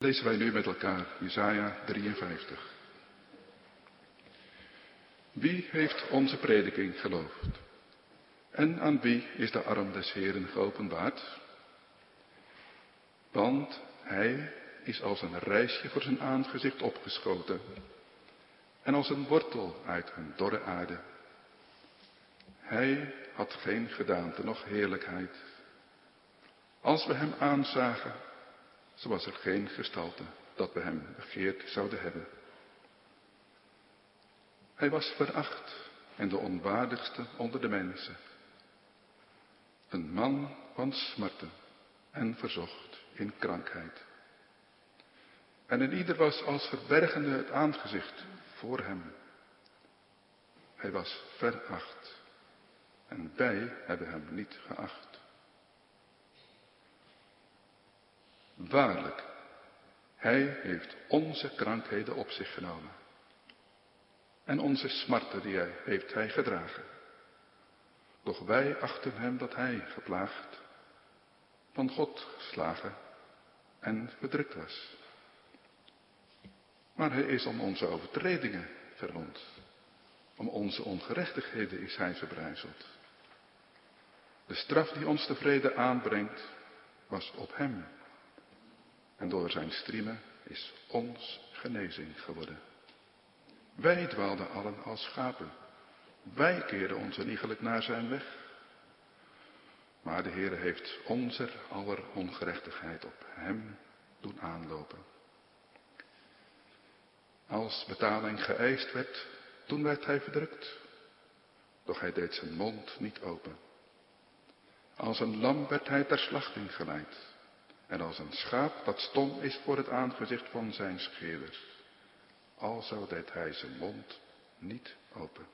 lezen wij nu met elkaar Jesaja 53. Wie heeft onze prediking geloofd? En aan wie is de arm des Heren geopenbaard? Want hij is als een reisje voor zijn aangezicht opgeschoten en als een wortel uit een dorre aarde. Hij had geen gedaante, noch heerlijkheid. Als we hem aanzagen, zo was er geen gestalte dat we hem begeerd zouden hebben. Hij was veracht en de onwaardigste onder de mensen. Een man van smarten en verzocht in krankheid. En in ieder was als verbergende het aangezicht voor hem. Hij was veracht en wij hebben hem niet geacht. Waarlijk, hij heeft onze krankheden op zich genomen. En onze smarten die hij heeft hij gedragen. Doch wij achten hem dat hij geplaagd, van God geslagen en verdrukt was. Maar hij is om onze overtredingen verwond. Om onze ongerechtigheden is hij verbrijzeld. De straf die ons de vrede aanbrengt, was op hem. En door zijn striemen is ons genezing geworden. Wij dwaalden allen als schapen. Wij keerden ons iegelijk naar zijn weg. Maar de Heer heeft onze aller ongerechtigheid op hem doen aanlopen. Als betaling geëist werd, toen werd hij verdrukt. Doch hij deed zijn mond niet open. Als een lam werd hij ter slachting geleid. En als een schaap dat stom is voor het aangezicht van zijn scheerder. Alzo deed hij zijn mond niet open.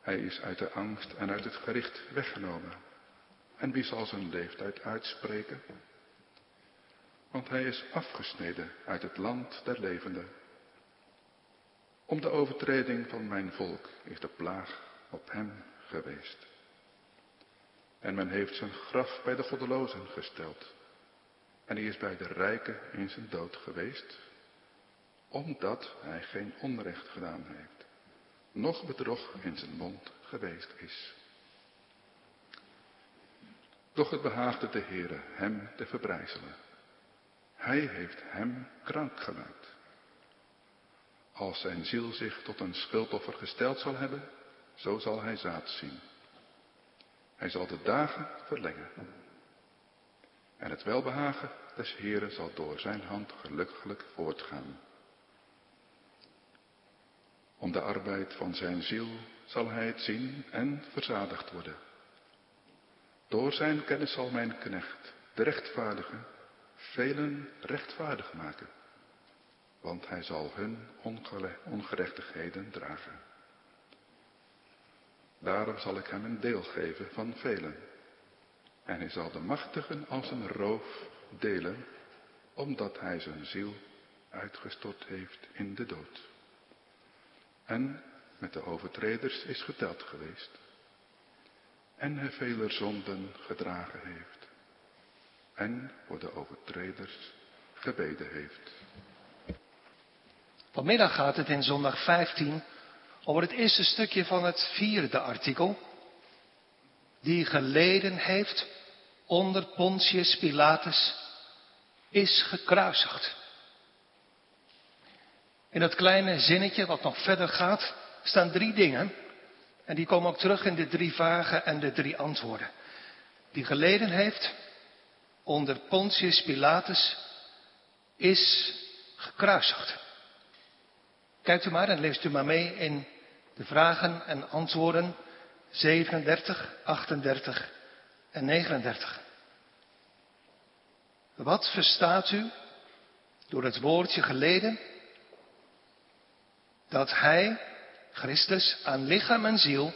Hij is uit de angst en uit het gericht weggenomen. En wie zal zijn leeftijd uitspreken? Want hij is afgesneden uit het land der levenden. Om de overtreding van mijn volk is de plaag op hem geweest. En men heeft zijn graf bij de goddelozen gesteld. En hij is bij de rijken in zijn dood geweest, omdat hij geen onrecht gedaan heeft, noch bedrog in zijn mond geweest is. Doch het behaagde de Heere hem te verbrijzelen. Hij heeft hem krank gemaakt. Als zijn ziel zich tot een schuldoffer gesteld zal hebben, zo zal hij zaad zien. Hij zal de dagen verlengen. En het welbehagen des Heren zal door zijn hand gelukkig voortgaan. Om de arbeid van zijn ziel zal hij het zien en verzadigd worden. Door zijn kennis zal mijn knecht, de rechtvaardige, velen rechtvaardig maken, want hij zal hun ongerechtigheden dragen. Daarom zal ik hem een deel geven van velen. En hij zal de machtigen als een roof delen, omdat hij zijn ziel uitgestort heeft in de dood. En met de overtreders is geteld geweest. En hij vele zonden gedragen heeft. En voor de overtreders gebeden heeft. Vanmiddag gaat het in zondag 15 over het eerste stukje van het vierde artikel. Die geleden heeft onder Pontius Pilatus is gekruisigd. In dat kleine zinnetje wat nog verder gaat, staan drie dingen. En die komen ook terug in de drie vragen en de drie antwoorden. Die geleden heeft onder Pontius Pilatus is gekruisigd. Kijkt u maar en leest u maar mee in de vragen en antwoorden 37, 38 en 39. Wat verstaat u door het woordje geleden? Dat Hij, Christus, aan lichaam en ziel,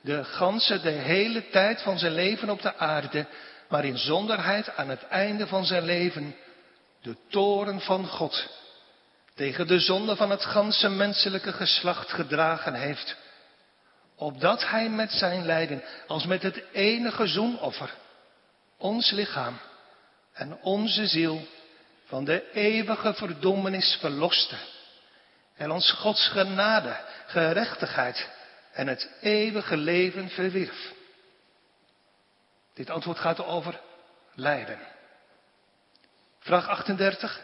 de ganse, de hele tijd van zijn leven op de aarde, maar in zonderheid aan het einde van zijn leven, de toren van God tegen de zonde van het ganse menselijke geslacht gedragen heeft, opdat hij met zijn lijden, als met het enige zoenoffer, ons lichaam en onze ziel van de eeuwige verdommenis verloste en ons Gods genade, gerechtigheid en het eeuwige leven verwierf. Dit antwoord gaat over lijden. Vraag 38.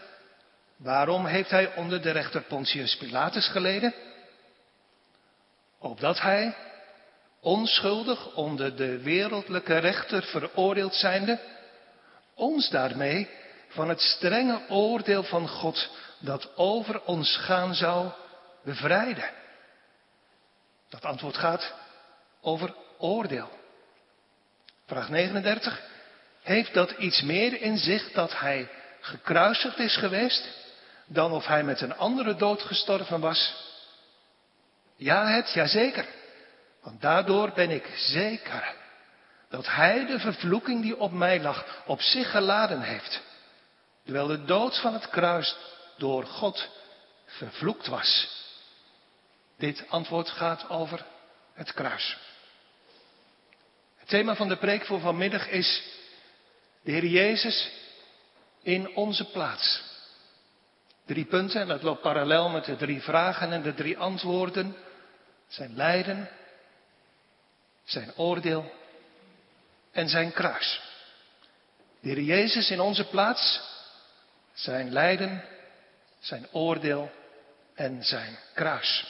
Waarom heeft hij onder de rechter Pontius Pilatus geleden? Opdat hij, onschuldig onder de wereldlijke rechter veroordeeld zijnde, ons daarmee van het strenge oordeel van God dat over ons gaan zou bevrijden. Dat antwoord gaat over oordeel. Vraag 39. Heeft dat iets meer in zich dat hij gekruisigd is geweest dan of hij met een andere dood gestorven was? Ja, het, jazeker. Want daardoor ben ik zeker dat hij de vervloeking die op mij lag op zich geladen heeft. Terwijl de dood van het kruis door God vervloekt was. Dit antwoord gaat over het kruis. Het thema van de preek voor vanmiddag is de Heer Jezus in onze plaats. Drie punten en dat loopt parallel met de drie vragen en de drie antwoorden. Zijn lijden, zijn oordeel en zijn kruis. De Heer Jezus in onze plaats, zijn lijden, zijn oordeel en zijn kruis.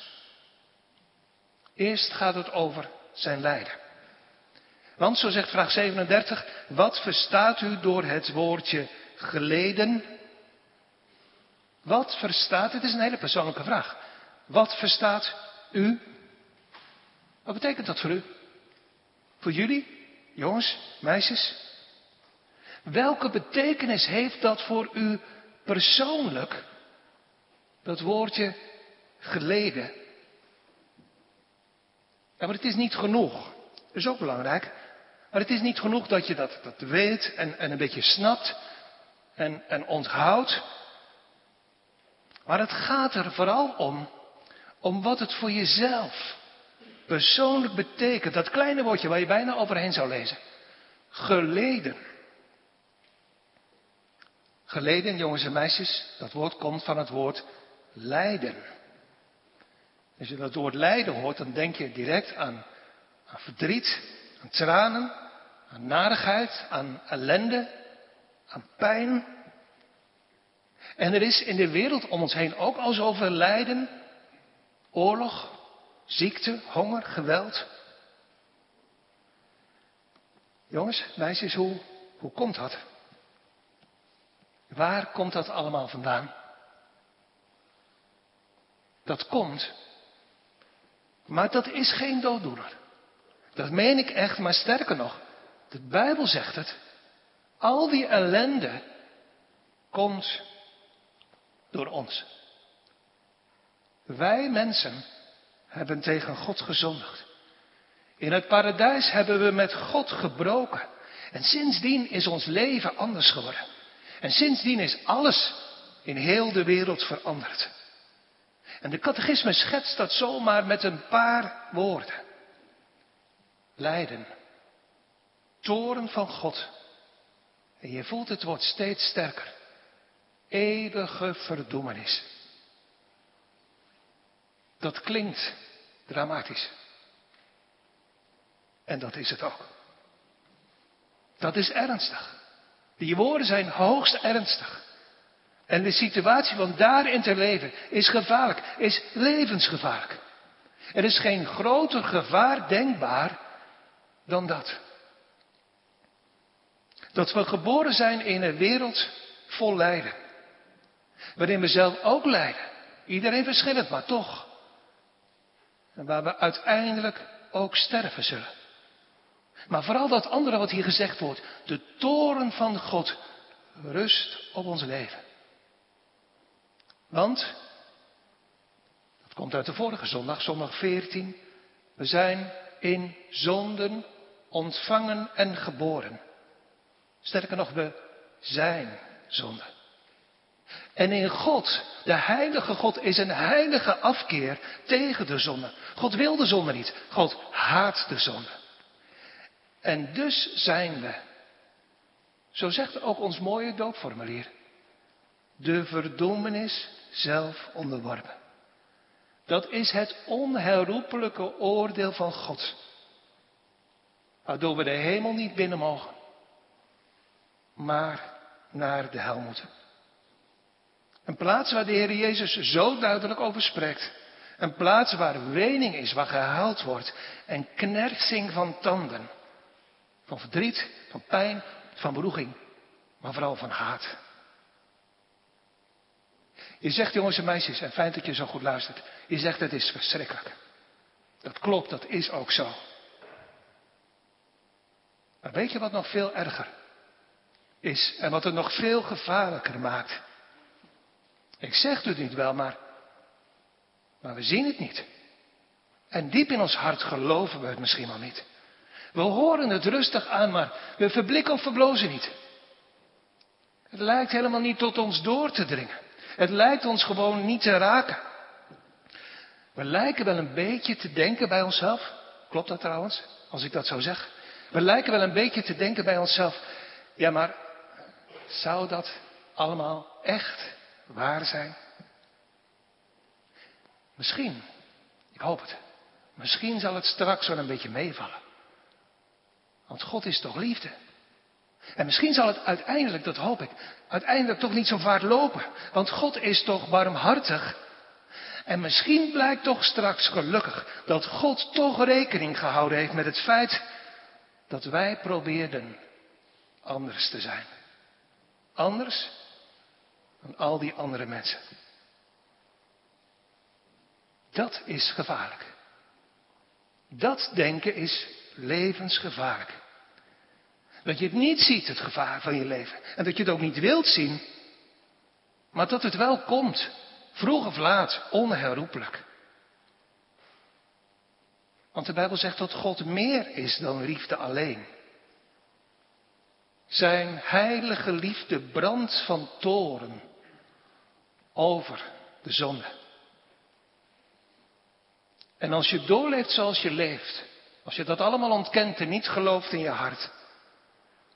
Eerst gaat het over zijn lijden. Want, zo zegt vraag 37, wat verstaat u door het woordje geleden? Wat verstaat, het is een hele persoonlijke vraag. Wat verstaat u? Wat betekent dat voor u? Voor jullie, jongens, meisjes? Welke betekenis heeft dat voor u persoonlijk? Dat woordje geleden. Ja, maar het is niet genoeg. Dat is ook belangrijk. Maar het is niet genoeg dat je dat, dat weet en, en een beetje snapt en, en onthoudt. Maar het gaat er vooral om, om wat het voor jezelf persoonlijk betekent. Dat kleine woordje waar je bijna overheen zou lezen. Geleden. Geleden, jongens en meisjes, dat woord komt van het woord lijden. Als je dat woord lijden hoort, dan denk je direct aan, aan verdriet, aan tranen, aan narigheid, aan ellende, aan pijn. En er is in de wereld om ons heen ook al zoveel lijden, oorlog, ziekte, honger, geweld. Jongens, meisjes, hoe, hoe komt dat? Waar komt dat allemaal vandaan? Dat komt, maar dat is geen dooddoener. Dat meen ik echt, maar sterker nog, de Bijbel zegt het. Al die ellende komt door ons. Wij mensen hebben tegen God gezondigd. In het paradijs hebben we met God gebroken. En sindsdien is ons leven anders geworden. En sindsdien is alles in heel de wereld veranderd. En de catechisme schetst dat zomaar met een paar woorden. Lijden. Toren van God. En je voelt het wordt steeds sterker. Eeuwige verdoemenis. Dat klinkt dramatisch. En dat is het ook. Dat is ernstig. Die woorden zijn hoogst ernstig. En de situatie van daarin te leven is gevaarlijk, is levensgevaarlijk. Er is geen groter gevaar denkbaar dan dat. Dat we geboren zijn in een wereld vol lijden. Waarin we zelf ook lijden. Iedereen verschillend, maar toch. En waar we uiteindelijk ook sterven zullen. Maar vooral dat andere wat hier gezegd wordt. De toren van God rust op ons leven. Want, dat komt uit de vorige zondag, zondag 14. We zijn in zonden ontvangen en geboren. Sterker nog, we zijn zonde. En in God, de heilige God, is een heilige afkeer tegen de zonde. God wil de zonde niet. God haat de zonde. En dus zijn we, zo zegt ook ons mooie doopformulier, de verdoemenis zelf onderworpen. Dat is het onherroepelijke oordeel van God. Waardoor we de hemel niet binnen mogen, maar naar de hel moeten. Een plaats waar de Heer Jezus zo duidelijk over spreekt. Een plaats waar wening is, waar gehuild wordt. En knersing van tanden. Van verdriet, van pijn, van beroeging. Maar vooral van haat. Je zegt, jongens en meisjes, en fijn dat je zo goed luistert. Je zegt, het is verschrikkelijk. Dat klopt, dat is ook zo. Maar weet je wat nog veel erger is en wat het nog veel gevaarlijker maakt? Ik zeg het niet wel, maar, maar we zien het niet. En diep in ons hart geloven we het misschien wel niet. We horen het rustig aan, maar we verblikken of verblozen niet. Het lijkt helemaal niet tot ons door te dringen. Het lijkt ons gewoon niet te raken. We lijken wel een beetje te denken bij onszelf. Klopt dat trouwens, als ik dat zo zeg? We lijken wel een beetje te denken bij onszelf. Ja, maar zou dat allemaal echt waar zijn? Misschien, ik hoop het. Misschien zal het straks wel een beetje meevallen. Want God is toch liefde. En misschien zal het uiteindelijk, dat hoop ik, uiteindelijk toch niet zo vaart lopen. Want God is toch barmhartig. En misschien blijkt toch straks gelukkig dat God toch rekening gehouden heeft met het feit dat wij probeerden anders te zijn. Anders dan al die andere mensen. Dat is gevaarlijk. Dat denken is levensgevaarlijk. Dat je het niet ziet, het gevaar van je leven. En dat je het ook niet wilt zien. Maar dat het wel komt. Vroeg of laat, onherroepelijk. Want de Bijbel zegt dat God meer is dan liefde alleen. Zijn heilige liefde brandt van toren over de zonde. En als je doorleeft zoals je leeft, als je dat allemaal ontkent en niet gelooft in je hart,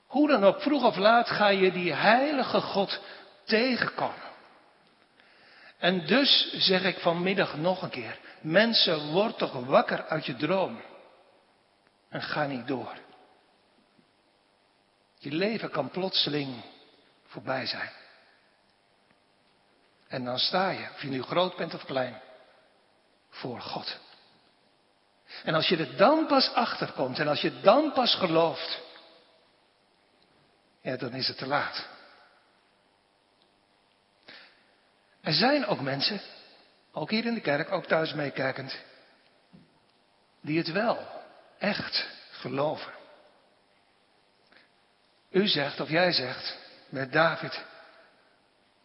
hoe dan ook, vroeg of laat ga je die heilige God tegenkomen. En dus zeg ik vanmiddag nog een keer, mensen, word toch wakker uit je droom. En ga niet door. Je leven kan plotseling voorbij zijn. En dan sta je, of je nu groot bent of klein, voor God. En als je er dan pas achterkomt en als je dan pas gelooft, ja, dan is het te laat. Er zijn ook mensen, ook hier in de kerk, ook thuis meekijkend, die het wel echt geloven. U zegt, of jij zegt, met David,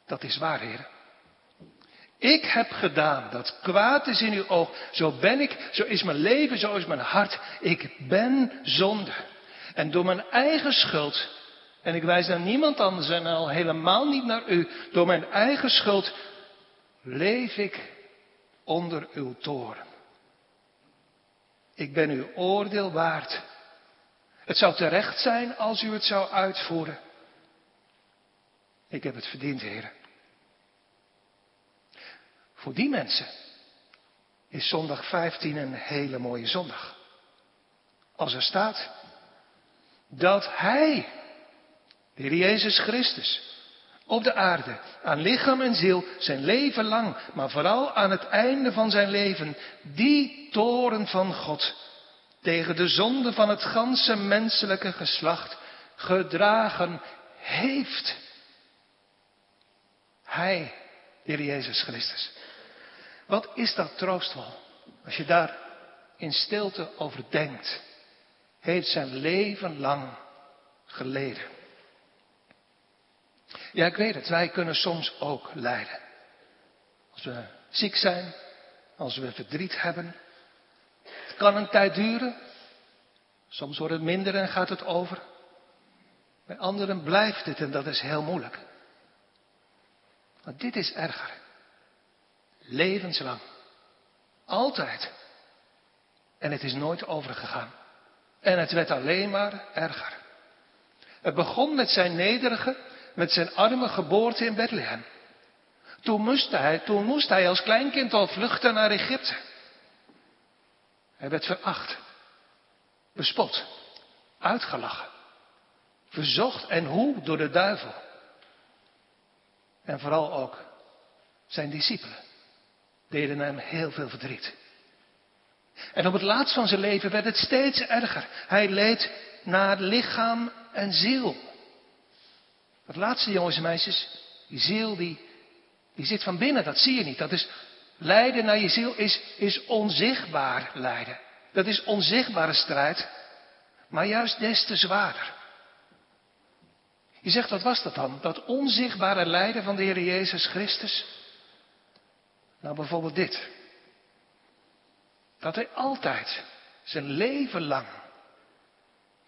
dat is waar, Heer. Ik heb gedaan dat kwaad is in uw oog. Zo ben ik, zo is mijn leven, zo is mijn hart. Ik ben zonde. En door mijn eigen schuld, en ik wijs naar niemand anders en al helemaal niet naar u, door mijn eigen schuld leef ik onder uw toren. Ik ben uw oordeel waard. Het zou terecht zijn als u het zou uitvoeren. Ik heb het verdiend, heren. Voor die mensen is zondag 15 een hele mooie zondag. Als er staat dat Hij, de Heer Jezus Christus, op de aarde, aan lichaam en ziel, zijn leven lang, maar vooral aan het einde van zijn leven, die toren van God tegen de zonde van het ganse menselijke geslacht gedragen heeft. Hij, Heer Jezus Christus. Wat is dat troostvol? Als je daar in stilte over denkt. Heeft zijn leven lang geleden. Ja, ik weet het. Wij kunnen soms ook lijden. Als we ziek zijn, als we verdriet hebben. Kan een tijd duren. Soms wordt het minder en gaat het over. Bij anderen blijft het en dat is heel moeilijk. Maar dit is erger. Levenslang. Altijd. En het is nooit overgegaan. En het werd alleen maar erger. Het begon met zijn nederige, met zijn arme geboorte in Bethlehem. Toen moest hij, toen moest hij als kleinkind al vluchten naar Egypte. Hij werd veracht, bespot, uitgelachen, verzocht en hoe door de duivel. En vooral ook zijn discipelen deden hem heel veel verdriet. En op het laatst van zijn leven werd het steeds erger. Hij leed naar lichaam en ziel. Het laatste, jongens en meisjes, die ziel die, die zit van binnen, dat zie je niet. Dat is lijden naar je ziel is, is onzichtbaar lijden. Dat is onzichtbare strijd, maar juist des te zwaarder. Je zegt, wat was dat dan? Dat onzichtbare lijden van de Heer Jezus Christus? Nou, bijvoorbeeld dit. Dat hij altijd, zijn leven lang,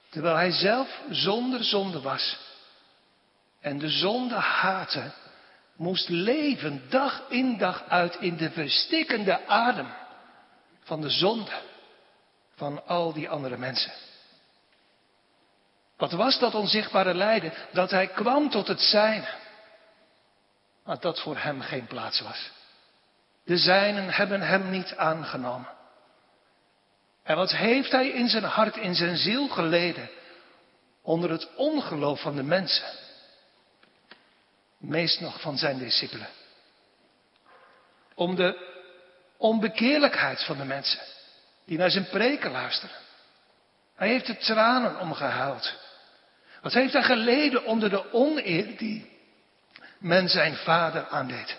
terwijl hij zelf zonder zonde was en de zonde haatte, moest leven dag in dag uit in de verstikkende adem van de zonde van al die andere mensen. Wat was dat onzichtbare lijden? Dat hij kwam tot het zijne, maar dat voor hem geen plaats was. De zijnen hebben hem niet aangenomen. En wat heeft hij in zijn hart, in zijn ziel geleden onder het ongeloof van de mensen? Meest nog van zijn discipelen. Om de onbekeerlijkheid van de mensen die naar zijn preken luisteren. Hij heeft de tranen omgehuild. Wat heeft hij geleden onder de oneer die men zijn vader aandeed?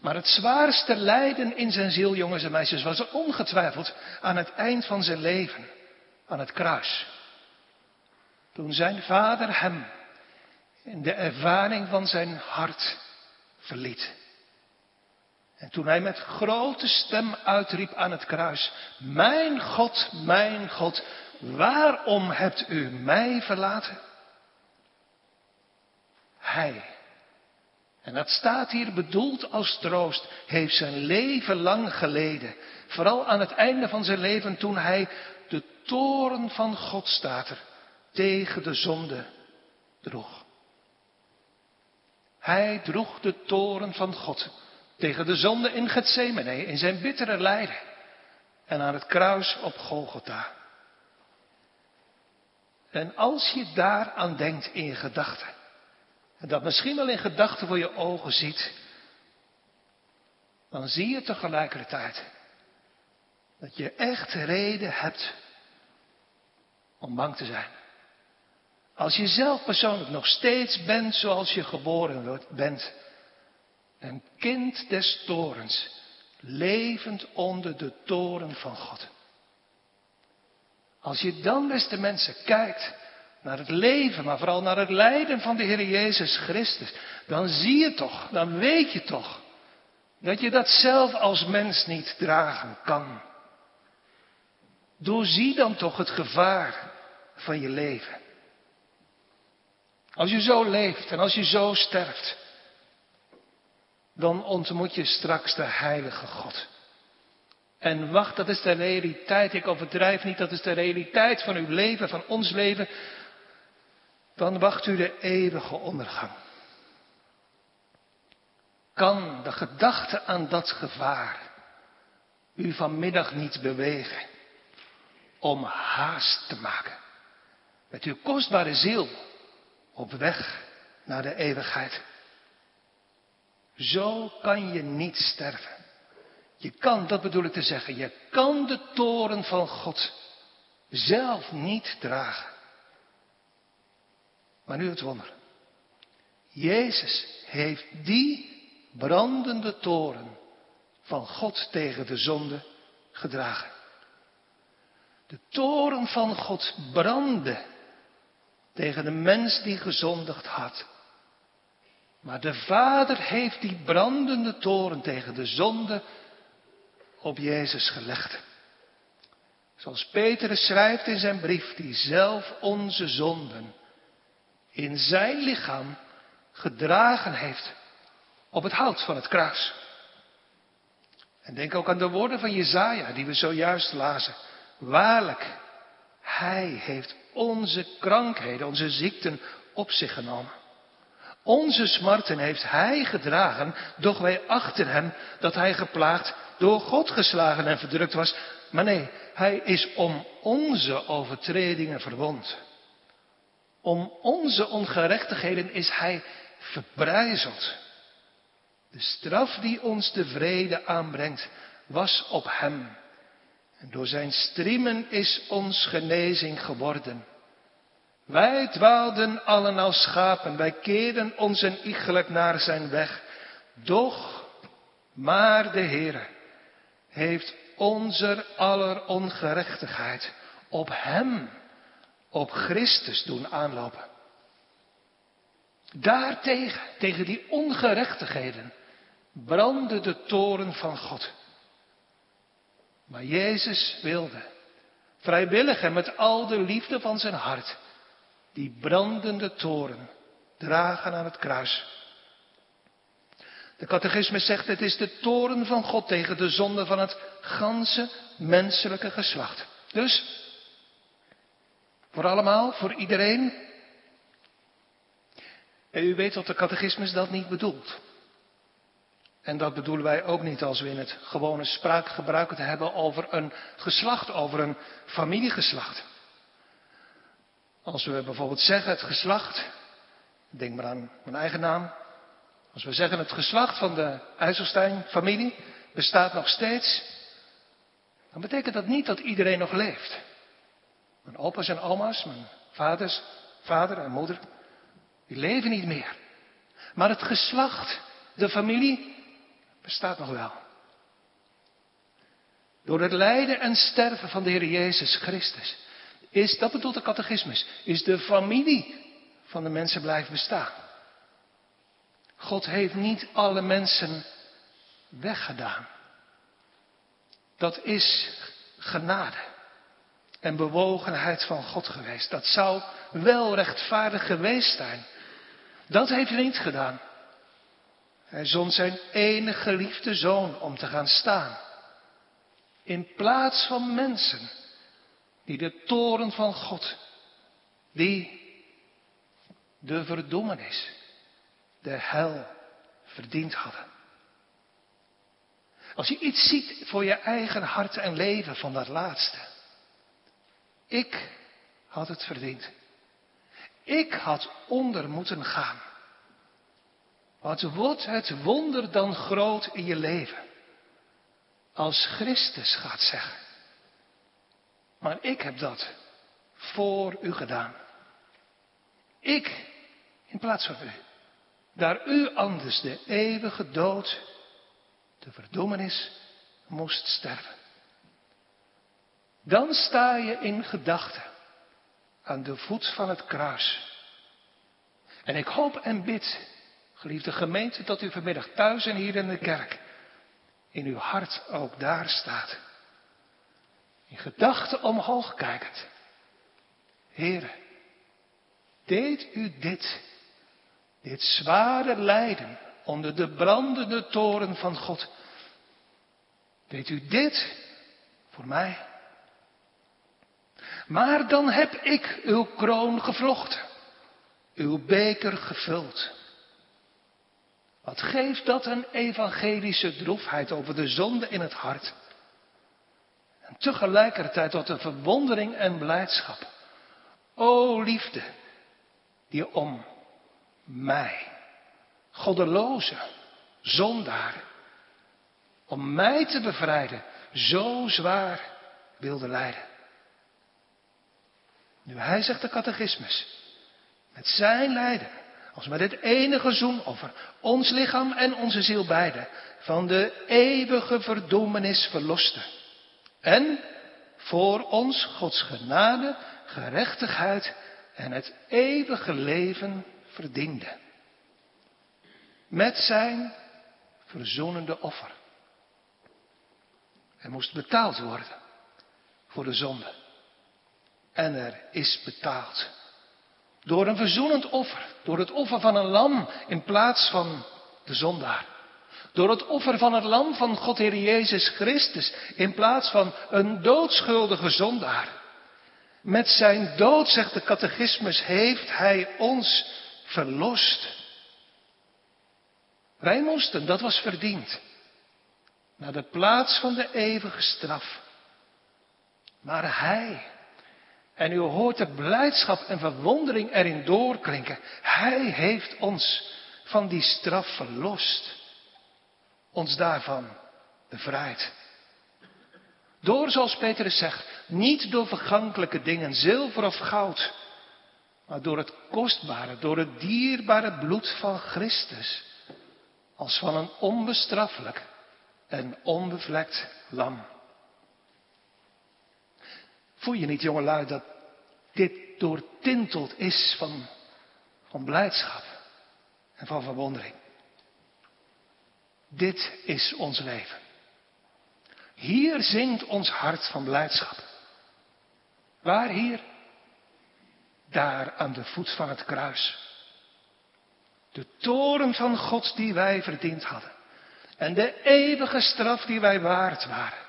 Maar het zwaarste lijden in zijn ziel, jongens en meisjes, was ongetwijfeld aan het eind van zijn leven, aan het kruis. Toen zijn vader hem in de ervaring van zijn hart verliet. En toen hij met grote stem uitriep aan het kruis, Mijn God, mijn God, waarom hebt u mij verlaten? Hij, en dat staat hier bedoeld als troost, heeft zijn leven lang geleden. Vooral aan het einde van zijn leven toen hij de toren van God staat er tegen de zonde droeg. Hij droeg de toren van God tegen de zonde in Gethsemane, in zijn bittere lijden en aan het kruis op Golgotha. En als je daaraan denkt in gedachten, en dat misschien wel in gedachten voor je ogen ziet, dan zie je tegelijkertijd dat je echt reden hebt om bang te zijn. Als je zelf persoonlijk nog steeds bent zoals je geboren bent, een kind des torens, levend onder de toren van God. Als je dan, beste mensen, kijkt naar het leven, maar vooral naar het lijden van de Heer Jezus Christus, dan zie je toch, dan weet je toch, dat je dat zelf als mens niet dragen kan. Doorzie dan toch het gevaar van je leven. Als je zo leeft en als je zo sterft, dan ontmoet je straks de heilige God. En wacht, dat is de realiteit. Ik overdrijf niet, dat is de realiteit van uw leven, van ons leven. Dan wacht u de eeuwige ondergang. Kan de gedachte aan dat gevaar u vanmiddag niet bewegen om haast te maken met uw kostbare ziel op weg naar de eeuwigheid? Zo kan je niet sterven. Je kan, dat bedoel ik te zeggen, je kan de toren van God zelf niet dragen. Maar nu het wonder. Jezus heeft die brandende toren van God tegen de zonde gedragen. De toren van God brandde tegen de mens die gezondigd had. Maar de Vader heeft die brandende toren tegen de zonde op Jezus gelegd. Zoals Petrus schrijft in zijn brief, die zelf onze zonden in zijn lichaam gedragen heeft op het hout van het kruis. En denk ook aan de woorden van Jezaja die we zojuist lazen. Waarlijk, hij heeft onze krankheden, onze ziekten op zich genomen. Onze smarten heeft Hij gedragen, doch wij achten Hem dat Hij geplaagd, door God geslagen en verdrukt was. Maar nee, Hij is om onze overtredingen verwond. Om onze ongerechtigheden is Hij verbrijzeld. De straf die ons de vrede aanbrengt, was op Hem. Door Zijn striemen is ons genezing geworden. Wij dwaalden allen als schapen, wij keerden ons een iegelijk naar zijn weg. Doch, maar de Heere heeft onze aller ongerechtigheid op hem, op Christus doen aanlopen. Daartegen, tegen die ongerechtigheden, brandde de toren van God. Maar Jezus wilde, vrijwillig en met al de liefde van zijn hart, die brandende toren dragen aan het kruis. De catechismus zegt het is de toren van God tegen de zonde van het ganse menselijke geslacht. Dus, voor allemaal, voor iedereen. En u weet dat de catechismus dat niet bedoelt. En dat bedoelen wij ook niet als we in het gewone spraakgebruik het hebben over een geslacht, over een familiegeslacht. Als we bijvoorbeeld zeggen het geslacht, denk maar aan mijn eigen naam. Als we zeggen het geslacht van de IJsselstein-familie bestaat nog steeds, dan betekent dat niet dat iedereen nog leeft. Mijn opa's en oma's, mijn vaders, vader en moeder, die leven niet meer. Maar het geslacht, de familie, bestaat nog wel. Door het lijden en sterven van de Heer Jezus Christus is, dat bedoelt de catechismus, is de familie van de mensen blijven bestaan. God heeft niet alle mensen weggedaan. Dat is genade en bewogenheid van God geweest. Dat zou wel rechtvaardig geweest zijn. Dat heeft hij niet gedaan. Hij zond zijn enige geliefde zoon om te gaan staan. In plaats van mensen die de toren van God, die de verdoemenis, de hel verdiend hadden. Als je iets ziet voor je eigen hart en leven van dat laatste. Ik had het verdiend. Ik had onder moeten gaan. Wat wordt het wonder dan groot in je leven? Als Christus gaat zeggen. Maar ik heb dat voor u gedaan. Ik, in plaats van u. Daar u anders de eeuwige dood, de verdoemenis, moest sterven. Dan sta je in gedachten aan de voet van het kruis. En ik hoop en bid, geliefde gemeente, dat u vanmiddag thuis en hier in de kerk in uw hart ook daar staat. In gedachten omhoog kijkend. Heren, deed u dit, dit zware lijden onder de brandende toren van God. Deed u dit voor mij? Maar dan heb ik uw kroon gevlochten, uw beker gevuld. Wat geeft dat een evangelische droefheid over de zonde in het hart? En tegelijkertijd tot een verwondering en blijdschap. O liefde, die om mij, goddeloze, zondaar, om mij te bevrijden, zo zwaar wilde lijden. Nu hij zegt de catechismus, met zijn lijden, als met dit enige zoenoffer, ons lichaam en onze ziel beide, van de eeuwige verdoemenis verloste. En voor ons Gods genade, gerechtigheid en het eeuwige leven verdiende. Met zijn verzoenende offer. Er moest betaald worden voor de zonde. En er is betaald. Door een verzoenend offer. Door het offer van een lam in plaats van de zondaar. Door het offer van het lam van God Heer Jezus Christus in plaats van een doodschuldige zondaar. Met zijn dood, zegt de catechismus, heeft hij ons verlost. Wij moesten, dat was verdiend, naar de plaats van de eeuwige straf. Maar Hij, en u hoort de blijdschap en verwondering erin doorklinken, Hij heeft ons van die straf verlost, ons daarvan bevrijd. Door, zoals Petrus zegt, niet door vergankelijke dingen, zilver of goud, maar door het kostbare, door het dierbare bloed van Christus, als van een onbestraffelijk en onbevlekt lam. Voel je niet, jongelui, dat dit doortinteld is van, van blijdschap en van verwondering? Dit is ons leven. Hier zingt ons hart van blijdschap. Waar hier? Daar aan de voet van het kruis. De toren van God die wij verdiend hadden. En de eeuwige straf die wij waard waren.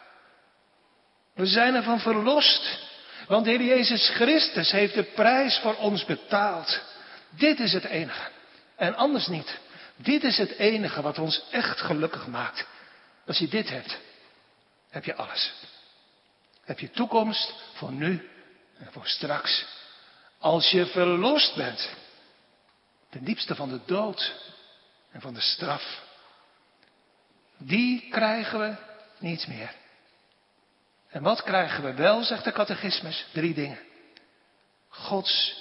We zijn ervan verlost. Want de Heer Jezus Christus heeft de prijs voor ons betaald. Dit is het enige. En anders niet. Dit is het enige wat ons echt gelukkig maakt. Als je dit hebt, heb je alles. Heb je toekomst voor nu en voor straks. Als je verlost bent, ten diepste van de dood en van de straf, die krijgen we niet meer. En wat krijgen we wel, zegt de catechismus? Drie dingen. Gods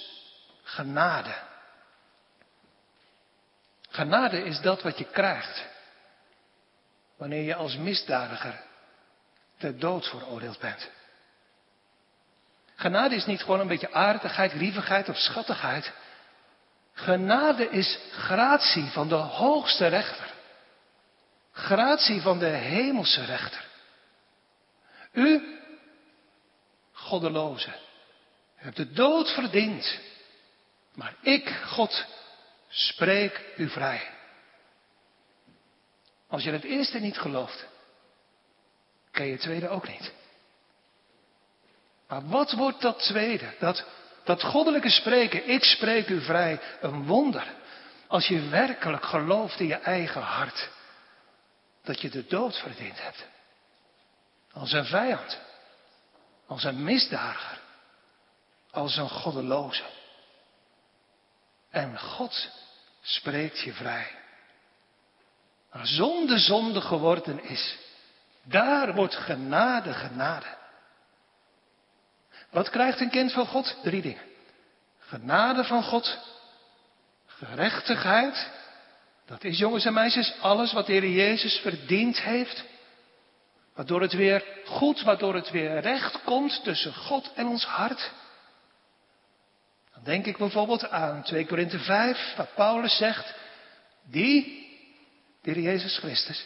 genade. Genade is dat wat je krijgt wanneer je als misdadiger ter dood veroordeeld bent. Genade is niet gewoon een beetje aardigheid, lievigheid of schattigheid. Genade is gratie van de hoogste rechter. Gratie van de hemelse rechter. U, goddeloze, hebt de dood verdiend. Maar ik, God, spreek u vrij. Als je het eerste niet gelooft, ken je het tweede ook niet. Maar wat wordt dat tweede? Dat, dat goddelijke spreken, ik spreek u vrij, een wonder. Als je werkelijk gelooft in je eigen hart dat je de dood verdiend hebt. Als een vijand, als een misdadiger, als een goddeloze. En God spreekt je vrij. Maar zonde zonde geworden is, daar wordt genade genade. Wat krijgt een kind van God? Drie dingen. Genade van God, gerechtigheid, dat is jongens en meisjes alles wat de Heer Jezus verdiend heeft. Waardoor het weer goed, waardoor het weer recht komt tussen God en ons hart. Dan denk ik bijvoorbeeld aan 2 Korinthe 5, waar Paulus zegt, die, de Heer Jezus Christus,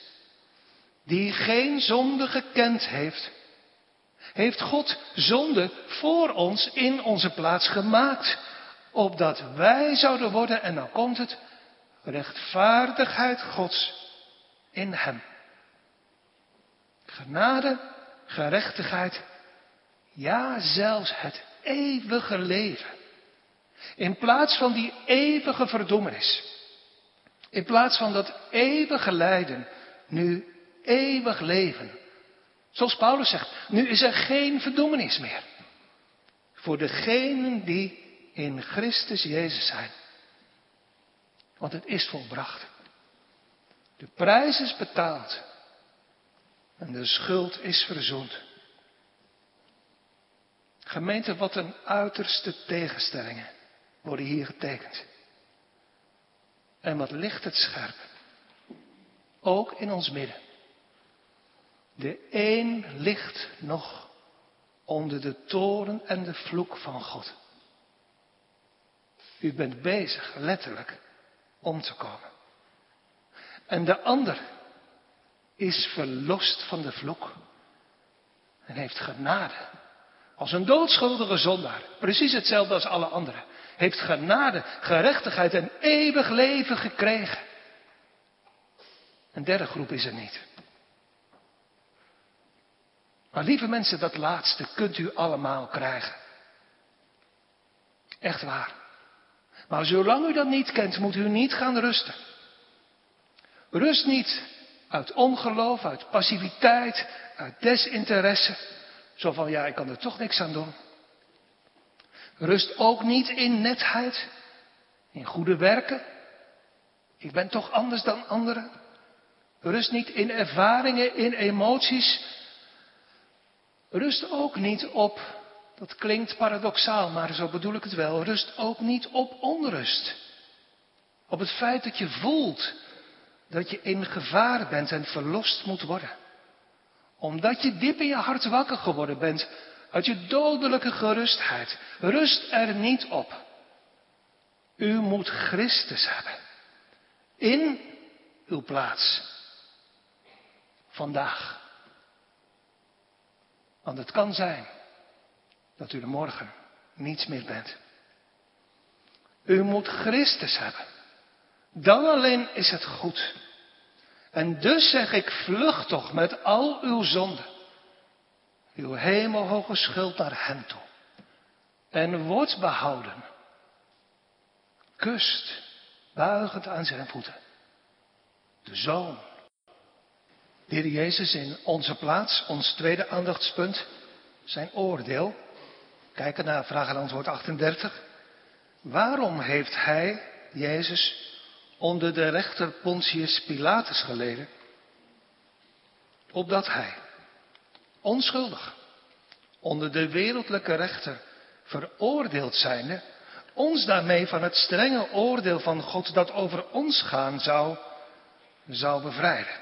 die geen zonde gekend heeft, heeft God zonde voor ons in onze plaats gemaakt, opdat wij zouden worden, en dan komt het, rechtvaardigheid Gods in Hem. Genade, gerechtigheid, ja zelfs het eeuwige leven. In plaats van die eeuwige verdoemenis, in plaats van dat eeuwige lijden, nu eeuwig leven. Zoals Paulus zegt, nu is er geen verdoemenis meer. Voor degenen die in Christus Jezus zijn. Want het is volbracht. De prijs is betaald. En de schuld is verzoend. Gemeente, wat een uiterste tegenstellingen worden hier getekend. En wat ligt het scherp. Ook in ons midden. De een ligt nog onder de toren en de vloek van God. U bent bezig, letterlijk, om te komen. En de ander is verlost van de vloek en heeft genade. Als een doodschuldige zondaar, precies hetzelfde als alle anderen, heeft genade, gerechtigheid en eeuwig leven gekregen. Een derde groep is er niet. Maar lieve mensen, dat laatste kunt u allemaal krijgen. Echt waar. Maar zolang u dat niet kent, moet u niet gaan rusten. Rust niet uit ongeloof, uit passiviteit, uit desinteresse. Zo van ja, ik kan er toch niks aan doen. Rust ook niet in netheid, in goede werken. Ik ben toch anders dan anderen. Rust niet in ervaringen, in emoties. Rust ook niet op, dat klinkt paradoxaal, maar zo bedoel ik het wel. Rust ook niet op onrust. Op het feit dat je voelt dat je in gevaar bent en verlost moet worden. Omdat je diep in je hart wakker geworden bent uit je dodelijke gerustheid. Rust er niet op. U moet Christus hebben. In uw plaats. Vandaag. Want het kan zijn dat u er morgen niets meer bent. U moet Christus hebben. Dan alleen is het goed. En dus zeg ik, vlucht toch met al uw zonden, uw hemelhoge schuld naar hem toe. En wordt behouden. Kust, buigend aan zijn voeten. De Zoon. De Heer Jezus in onze plaats, ons tweede aandachtspunt, zijn oordeel. Kijken naar vraag en antwoord 38. Waarom heeft hij, Jezus, onder de rechter Pontius Pilatus geleden, opdat hij, onschuldig, onder de wereldlijke rechter veroordeeld zijnde, ons daarmee van het strenge oordeel van God dat over ons gaan zou, zou bevrijden.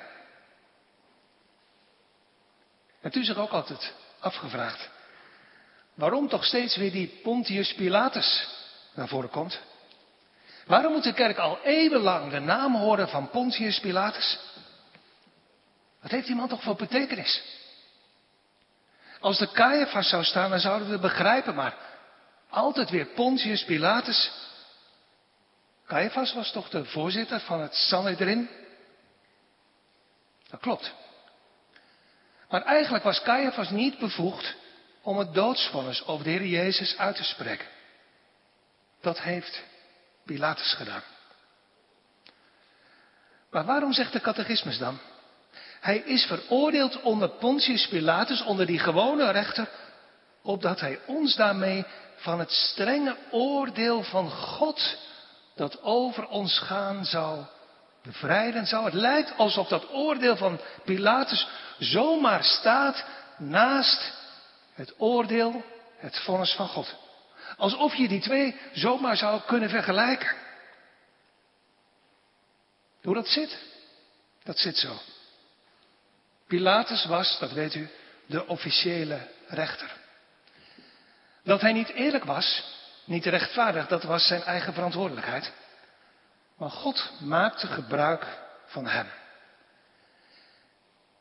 Hebt u zich ook altijd afgevraagd waarom toch steeds weer die Pontius Pilatus naar voren komt? Waarom moet de kerk al eeuwenlang de naam horen van Pontius Pilatus? Wat heeft die man toch voor betekenis? Als de Caiaphas zou staan, dan zouden we het begrijpen, maar altijd weer Pontius Pilatus. Caiaphas was toch de voorzitter van het Sanhedrin? Dat klopt. Maar eigenlijk was Caiaphas niet bevoegd om het doodsvonnis over de Heer Jezus uit te spreken. Dat heeft Pilatus gedaan. Maar waarom zegt de catechismus dan? Hij is veroordeeld onder Pontius Pilatus, onder die gewone rechter, opdat hij ons daarmee van het strenge oordeel van God dat over ons gaan zou bevrijden zou. Het lijkt alsof dat oordeel van Pilatus zomaar staat naast het oordeel, het vonnis van God. Alsof je die twee zomaar zou kunnen vergelijken. Hoe dat zit? Dat zit zo. Pilatus was, dat weet u, de officiële rechter. Dat hij niet eerlijk was, niet rechtvaardig, dat was zijn eigen verantwoordelijkheid. Maar God maakte gebruik van hem.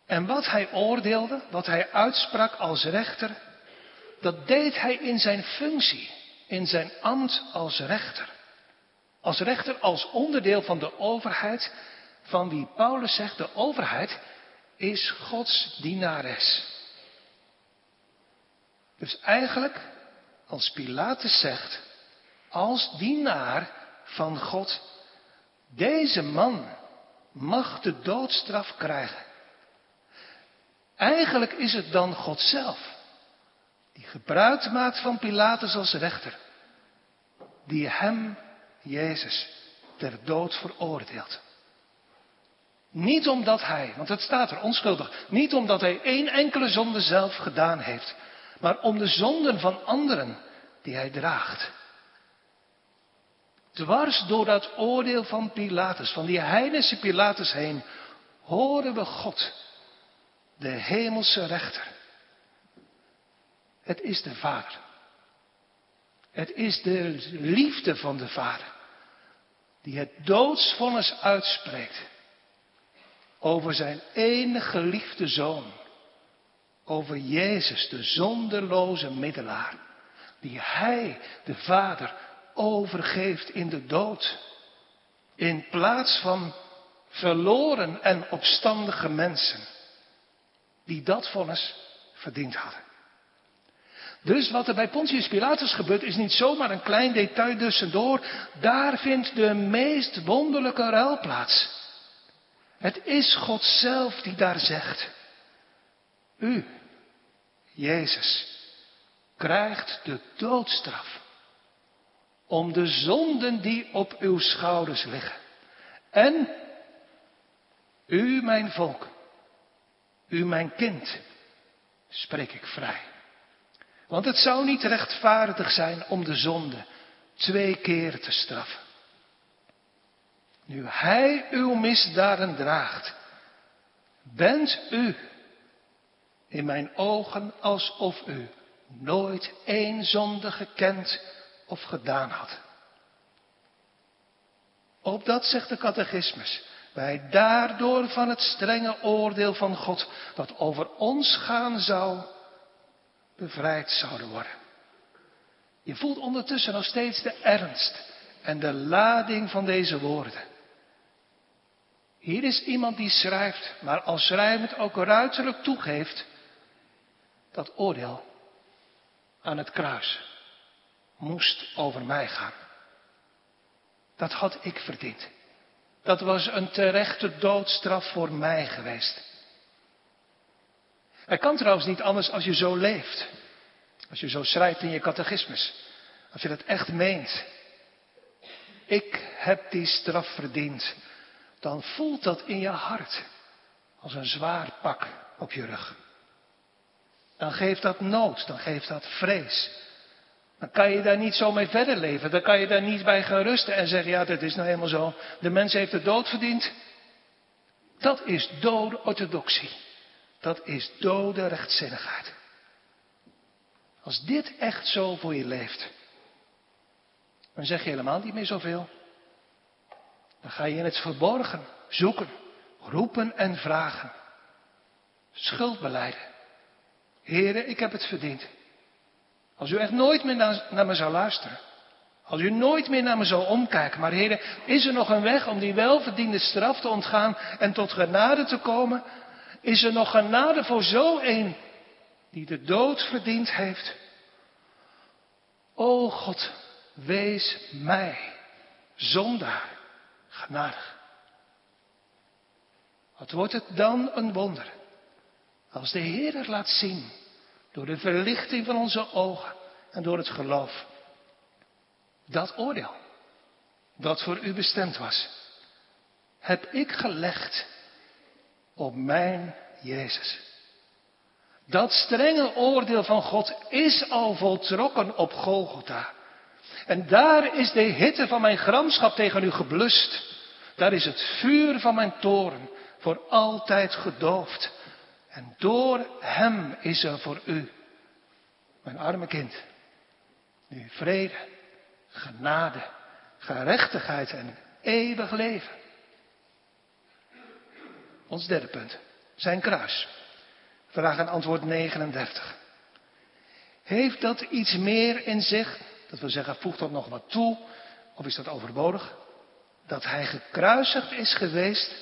En wat hij oordeelde, wat hij uitsprak als rechter, dat deed hij in zijn functie in zijn ambt als rechter. Als rechter, als onderdeel van de overheid, van wie Paulus zegt, de overheid is Gods dienares. Dus eigenlijk, als Pilatus zegt, als dienaar van God, deze man mag de doodstraf krijgen. Eigenlijk is het dan God zelf die gebruik maakt van Pilatus als rechter, die hem, Jezus, ter dood veroordeelt. Niet omdat hij, want het staat er onschuldig, niet omdat hij één enkele zonde zelf gedaan heeft, maar om de zonden van anderen die hij draagt. Dwars door dat oordeel van Pilatus, van die heidense Pilatus heen, horen we God, de hemelse rechter, het is de Vader. Het is de liefde van de Vader. Die het doodsvonnis uitspreekt. Over zijn enige geliefde zoon. Over Jezus, de zonderloze middelaar. Die hij, de Vader, overgeeft in de dood. In plaats van verloren en opstandige mensen. Die dat vonnis verdiend hadden. Dus wat er bij Pontius Pilatus gebeurt is niet zomaar een klein detail tussendoor. Daar vindt de meest wonderlijke ruil plaats. Het is God zelf die daar zegt. U, Jezus, krijgt de doodstraf om de zonden die op uw schouders liggen. En u, mijn volk, u, mijn kind, spreek ik vrij. Want het zou niet rechtvaardig zijn om de zonde twee keer te straffen. Nu Hij uw misdaden draagt, bent u in mijn ogen alsof u nooit één zonde gekend of gedaan had. Op dat zegt de catechismus, wij daardoor van het strenge oordeel van God dat over ons gaan zou, bevrijd zouden worden. Je voelt ondertussen nog steeds de ernst en de lading van deze woorden. Hier is iemand die schrijft, maar als schrijvend ook ruiterlijk toegeeft dat oordeel aan het kruis moest over mij gaan. Dat had ik verdiend. Dat was een terechte doodstraf voor mij geweest. Het kan trouwens niet anders als je zo leeft. Als je zo schrijft in je catechismus. Als je dat echt meent. Ik heb die straf verdiend. Dan voelt dat in je hart als een zwaar pak op je rug. Dan geeft dat nood, dan geeft dat vrees. Dan kan je daar niet zo mee verder leven. Dan kan je daar niet bij gaan rusten en zeggen, ja, dat is nou helemaal zo. De mens heeft de dood verdiend. Dat is dode orthodoxie. Dat is dode rechtzinnigheid. Als dit echt zo voor je leeft, dan zeg je helemaal niet meer zoveel. Dan ga je in het verborgen zoeken, roepen en vragen. Schuld beleiden. Heren, ik heb het verdiend. Als u echt nooit meer naar, me zou luisteren. Als u nooit meer naar me zou omkijken. Maar heren, is er nog een weg om die welverdiende straf te ontgaan en tot genade te komen? Is er nog genade voor zo een die de dood verdiend heeft? O God, wees mij, zondaar, genadig. Wat wordt het dan een wonder als de Heer het laat zien door de verlichting van onze ogen en door het geloof. Dat oordeel, dat voor u bestemd was, heb ik gelegd op mijn Jezus. Dat strenge oordeel van God is al voltrokken op Golgotha. En daar is de hitte van mijn gramschap tegen u geblust. Daar is het vuur van mijn toren voor altijd gedoofd. En door Hem is er voor u, mijn arme kind, nu vrede, genade, gerechtigheid en eeuwig leven. Ons derde punt, zijn kruis. Vraag en antwoord 39. Heeft dat iets meer in zich, dat wil zeggen, voegt dat nog wat toe, of is dat overbodig? Dat hij gekruisigd is geweest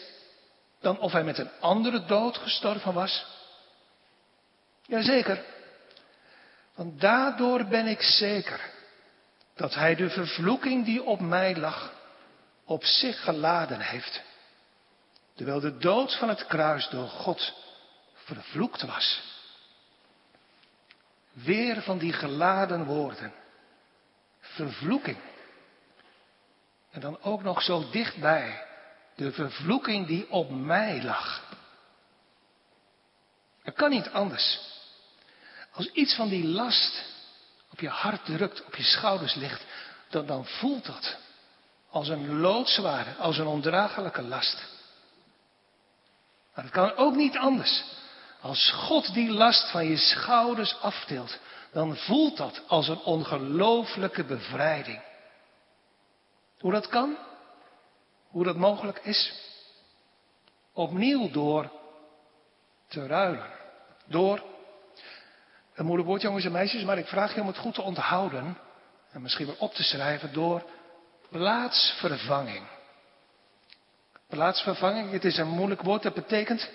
dan of hij met een andere dood gestorven was? Jazeker. Want daardoor ben ik zeker dat hij de vervloeking die op mij lag, op zich geladen heeft. Terwijl de dood van het kruis door God vervloekt was. Weer van die geladen woorden. Vervloeking. En dan ook nog zo dichtbij de vervloeking die op mij lag. Het kan niet anders. Als iets van die last op je hart drukt, op je schouders ligt, dan, dan voelt dat als een loodzware, als een ondraaglijke last. Maar het kan ook niet anders. Als God die last van je schouders aftilt, dan voelt dat als een ongelooflijke bevrijding. Hoe dat kan? Hoe dat mogelijk is? Opnieuw door te ruilen. Door, een moeilijk woord jongens en meisjes, maar ik vraag je om het goed te onthouden. En misschien wel op te schrijven door plaatsvervanging. Plaatsvervanging, het is een moeilijk woord, dat betekent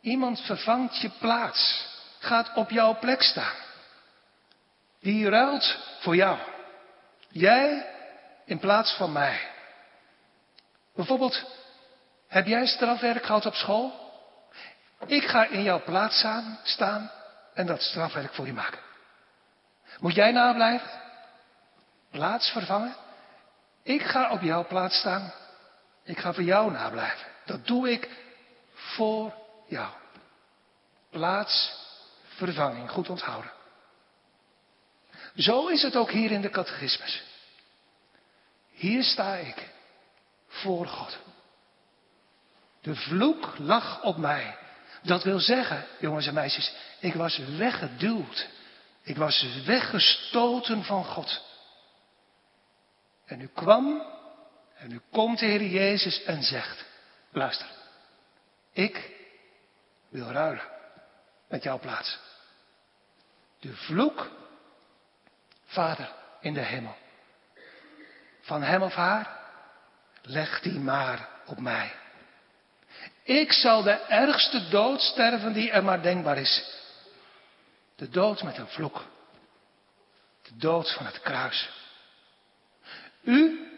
iemand vervangt je plaats. Gaat op jouw plek staan. Die ruilt voor jou. Jij in plaats van mij. Bijvoorbeeld Heb jij strafwerk gehad op school? Ik ga in jouw plaats staan en dat strafwerk voor je maken. Moet jij nablijven? Plaats vervangen? Ik ga op jouw plaats staan. Ik ga voor jou nablijven. Dat doe ik voor jou. Plaatsvervanging, goed onthouden. Zo is het ook hier in de catechismus. Hier sta ik voor God. De vloek lag op mij. Dat wil zeggen, jongens en meisjes, ik was weggeduwd. Ik was weggestoten van God. En nu kwam, en nu komt de Heer Jezus en zegt, luister, ik wil ruilen met jouw plaats. De vloek, Vader in de hemel, van hem of haar, leg die maar op mij. Ik zal de ergste dood sterven die er maar denkbaar is. De dood met een vloek. De dood van het kruis. U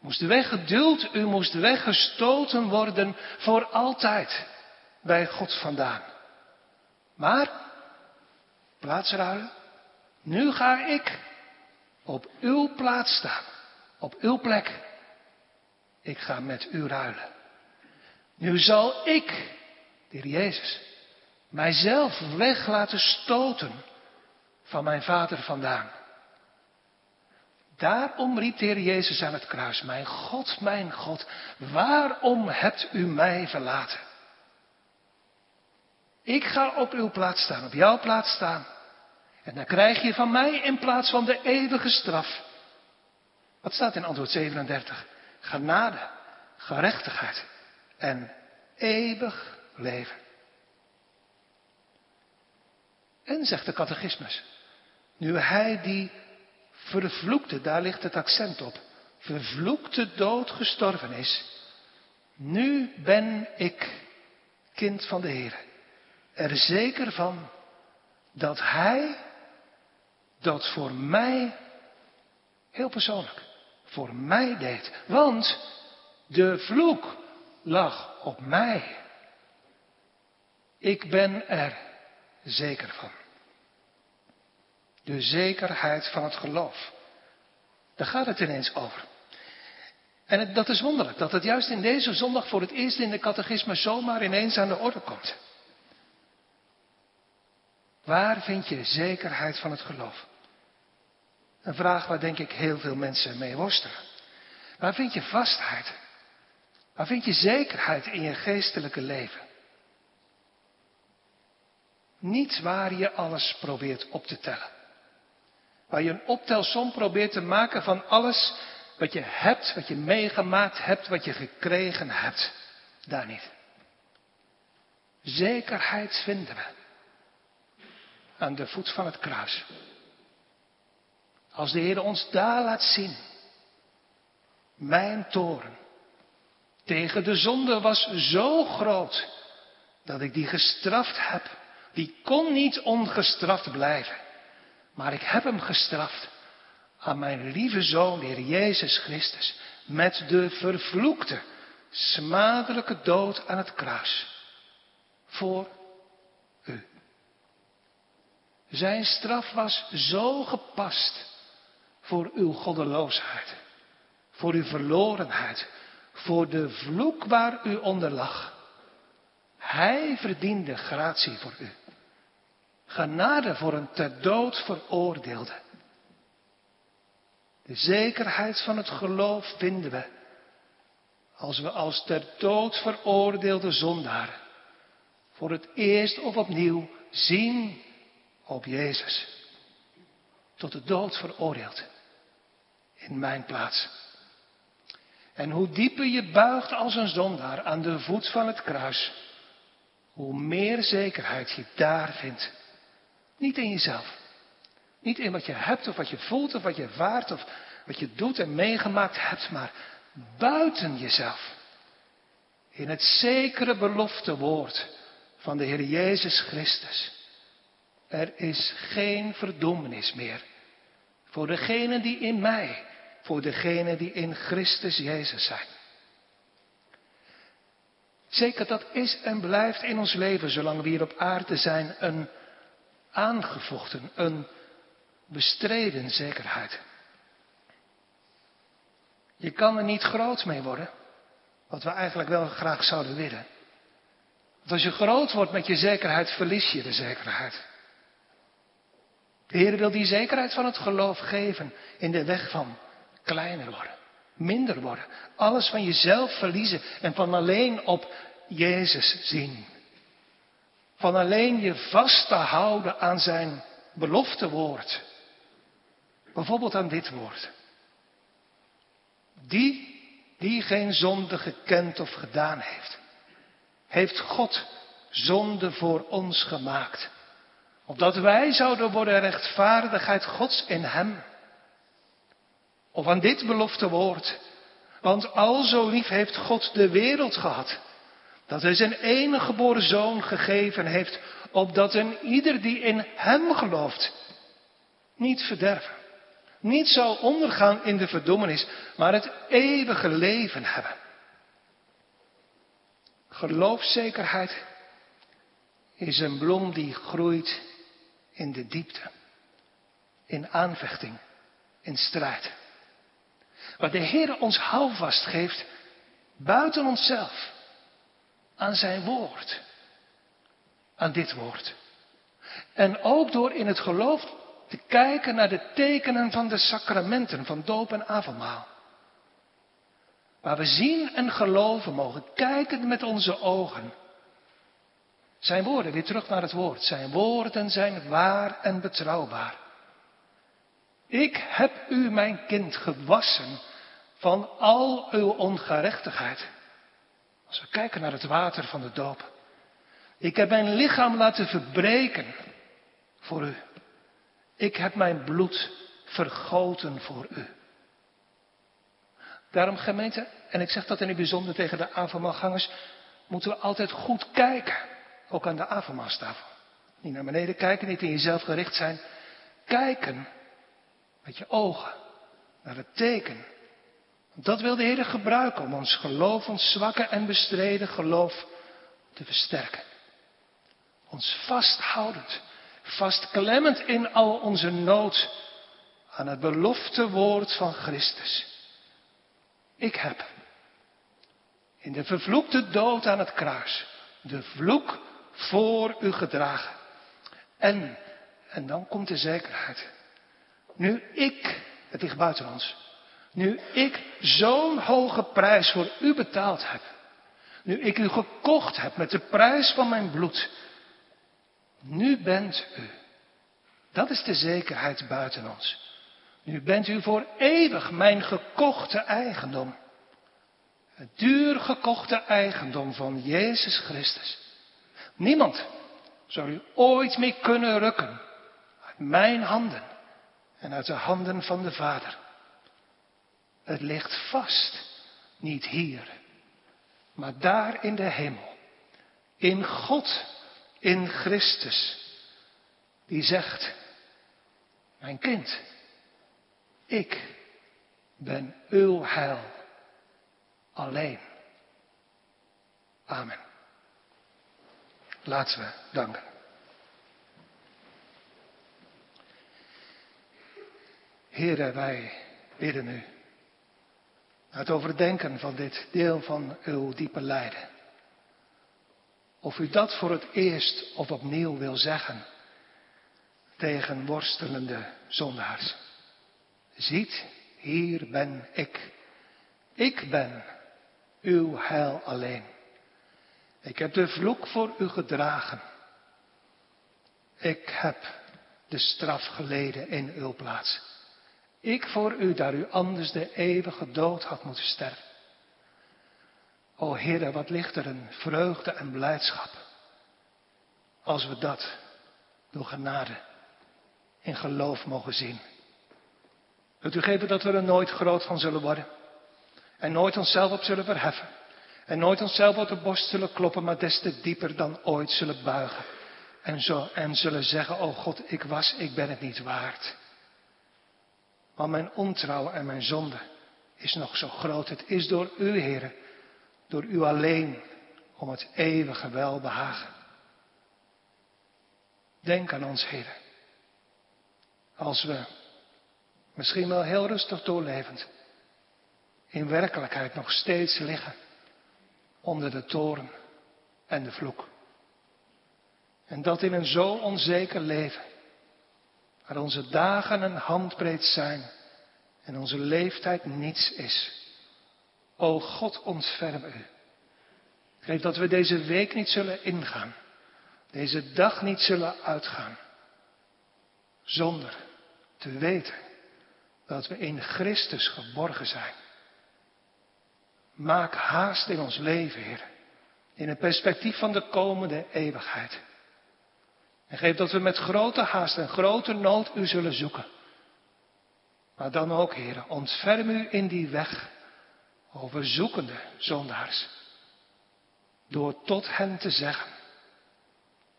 moest weggeduld, u moest weggestoten worden voor altijd bij God vandaan. Maar, plaatsruilen, nu ga ik op uw plaats staan, op uw plek. Ik ga met u ruilen. Nu zal ik, de heer Jezus, mijzelf weg laten stoten van mijn vader vandaan. Daarom riep de Heer Jezus aan het kruis, mijn God, mijn God, waarom hebt u mij verlaten? Ik ga op uw plaats staan, op jouw plaats staan. En dan krijg je van mij in plaats van de eeuwige straf. Wat staat in antwoord 37? Genade, gerechtigheid en eeuwig leven. En zegt de catechismus, nu hij die vervloekte, daar ligt het accent op, vervloekte dood gestorven is, nu ben ik kind van de Heer, er zeker van dat Hij dat voor mij, heel persoonlijk, voor mij deed. Want de vloek lag op mij. Ik ben er zeker van. De zekerheid van het geloof. Daar gaat het ineens over. En dat is wonderlijk, dat het juist in deze zondag voor het eerst in de catechisme zomaar ineens aan de orde komt. Waar vind je zekerheid van het geloof? Een vraag waar denk ik heel veel mensen mee worstelen. Waar vind je vastheid? Waar vind je zekerheid in je geestelijke leven? Niet waar je alles probeert op te tellen. Waar je een optelsom probeert te maken van alles wat je hebt, wat je meegemaakt hebt, wat je gekregen hebt. Daar niet. Zekerheid vinden we aan de voet van het kruis. Als de Heer ons daar laat zien, mijn toren tegen de zonde was zo groot dat ik die gestraft heb. Die kon niet ongestraft blijven. Maar ik heb hem gestraft aan mijn lieve zoon, Heer Jezus Christus, met de vervloekte, smadelijke dood aan het kruis. Voor u. Zijn straf was zo gepast voor uw goddeloosheid, voor uw verlorenheid, voor de vloek waar u onder lag. Hij verdiende gratie voor u. Genade voor een ter dood veroordeelde. De zekerheid van het geloof vinden we als we als ter dood veroordeelde zondaren voor het eerst of opnieuw zien op Jezus. Tot de dood veroordeeld. In mijn plaats. En hoe dieper je buigt als een zondaar aan de voet van het kruis, hoe meer zekerheid je daar vindt. Niet in jezelf. Niet in wat je hebt of wat je voelt of wat je vaart of wat je doet en meegemaakt hebt, maar buiten jezelf. In het zekere belofte woord van de Heer Jezus Christus. Er is geen verdoemenis meer voor degenen die in mij, voor degenen die in Christus Jezus zijn. Zeker dat is en blijft in ons leven, zolang we hier op aarde zijn, een aangevochten, een bestreden zekerheid. Je kan er niet groot mee worden, wat we eigenlijk wel graag zouden willen. Want als je groot wordt met je zekerheid, verlies je de zekerheid. De Heer wil die zekerheid van het geloof geven in de weg van kleiner worden, minder worden. Alles van jezelf verliezen en van alleen op Jezus zien. Van alleen je vast te houden aan zijn belofte woord. Bijvoorbeeld aan dit woord. Die die geen zonde gekend of gedaan heeft, heeft God zonde voor ons gemaakt. Opdat wij zouden worden rechtvaardigheid Gods in Hem. Of aan dit belofte woord. Want al zo lief heeft God de wereld gehad. Dat hij zijn enige geboren zoon gegeven heeft. Opdat een ieder die in Hem gelooft. Niet verderven. Niet zal ondergaan in de verdommenis. Maar het eeuwige leven hebben. Geloofszekerheid is een bloem die groeit in de diepte, in aanvechting, in strijd. Waar de Heer ons houvast geeft buiten onszelf, aan zijn woord, aan dit woord. En ook door in het geloof te kijken naar de tekenen van de sacramenten van doop en avondmaal. Waar we zien en geloven mogen, kijken met onze ogen. Zijn woorden, weer terug naar het woord. Zijn woorden zijn waar en betrouwbaar. Ik heb u, mijn kind, gewassen van al uw ongerechtigheid. Als we kijken naar het water van de doop. Ik heb mijn lichaam laten verbreken voor u. Ik heb mijn bloed vergoten voor u. Daarom gemeente, en ik zeg dat in het bijzonder tegen de avondmaalgangers, moeten we altijd goed kijken. Ook aan de avondmaalstafel. Niet naar beneden kijken, niet in jezelf gericht zijn. Kijken met je ogen naar het teken. Dat wil de Heer gebruiken om ons geloof, ons zwakke en bestreden geloof te versterken. Ons vasthoudend, vastklemmend in al onze nood aan het belofte woord van Christus. Ik heb in de vervloekte dood aan het kruis de vloek voor u gedragen. En, en dan komt de zekerheid. Nu ik, het ligt buiten ons, nu ik zo'n hoge prijs voor u betaald heb, nu ik u gekocht heb met de prijs van mijn bloed, nu bent u. Dat is de zekerheid buiten ons. Nu bent u voor eeuwig mijn gekochte eigendom. Het duur gekochte eigendom van Jezus Christus. Niemand zou u ooit meer kunnen rukken uit mijn handen en uit de handen van de Vader. Het ligt vast, niet hier, maar daar in de hemel, in God, in Christus, die zegt, mijn kind, ik ben uw heil alleen. Amen. Laten we danken. Heren, wij bidden u. Het overdenken van dit deel van uw diepe lijden. Of u dat voor het eerst of opnieuw wil zeggen tegen worstelende zondaars. Ziet, hier ben ik. Ik ben uw heil alleen. Ik heb de vloek voor u gedragen. Ik heb de straf geleden in uw plaats. Ik voor u, daar u anders de eeuwige dood had moeten sterven. O Heere, wat ligt er een vreugde en blijdschap. Als we dat door genade in geloof mogen zien. Wilt u geven dat we er nooit groot van zullen worden. En nooit onszelf op zullen verheffen. En nooit onszelf op de borst zullen kloppen, maar des te dieper dan ooit zullen buigen. En, zo, en zullen zeggen, oh God, ik was, ik ben het niet waard. Want mijn ontrouw en mijn zonde is nog zo groot. Het is door u, Heer, door u alleen, om het eeuwige welbehagen. Denk aan ons, Heer. Als we, misschien wel heel rustig doorlevend, in werkelijkheid nog steeds liggen onder de toren en de vloek. En dat in een zo onzeker leven, waar onze dagen een handbreed zijn en onze leeftijd niets is. O God, ontferm u. Geef dat we deze week niet zullen ingaan, deze dag niet zullen uitgaan, zonder te weten dat we in Christus geborgen zijn. Maak haast in ons leven, Heer, in het perspectief van de komende eeuwigheid. En geef dat we met grote haast en grote nood u zullen zoeken. Maar dan ook, Heer, ontferm u in die weg over zoekende zondaars. Door tot hen te zeggen,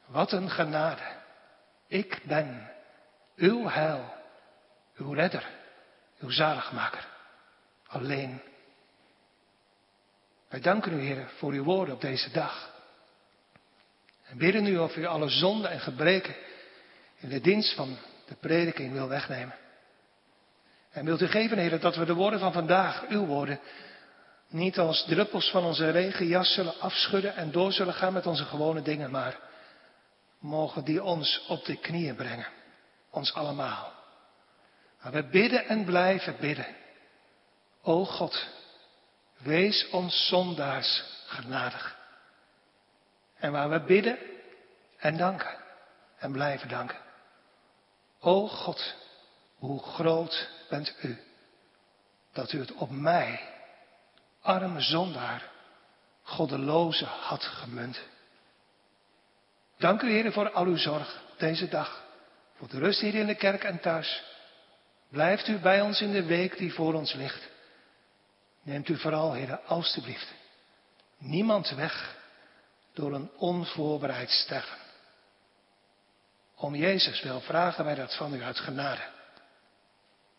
wat een genade. Ik ben uw heil, uw redder, uw zaligmaker. Alleen. Wij danken u, Heer, voor uw woorden op deze dag. En bidden u of u alle zonden en gebreken in de dienst van de prediking wil wegnemen. En wilt u geven, Heer, dat we de woorden van vandaag, uw woorden, niet als druppels van onze regenjas zullen afschudden en door zullen gaan met onze gewone dingen, maar mogen die ons op de knieën brengen. Ons allemaal. Maar we bidden en blijven bidden. O God, wees ons zondaars genadig. En waar we bidden en danken en blijven danken. O God, hoe groot bent u dat u het op mij, arme zondaar, goddeloze had gemunt. Dank u Heer voor al uw zorg deze dag, voor de rust hier in de kerk en thuis. Blijft u bij ons in de week die voor ons ligt. Neemt u vooral, Heer, alstublieft, niemand weg door een onvoorbereid sterven. Om Jezus wil vragen wij dat van u uit genade.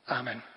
Amen.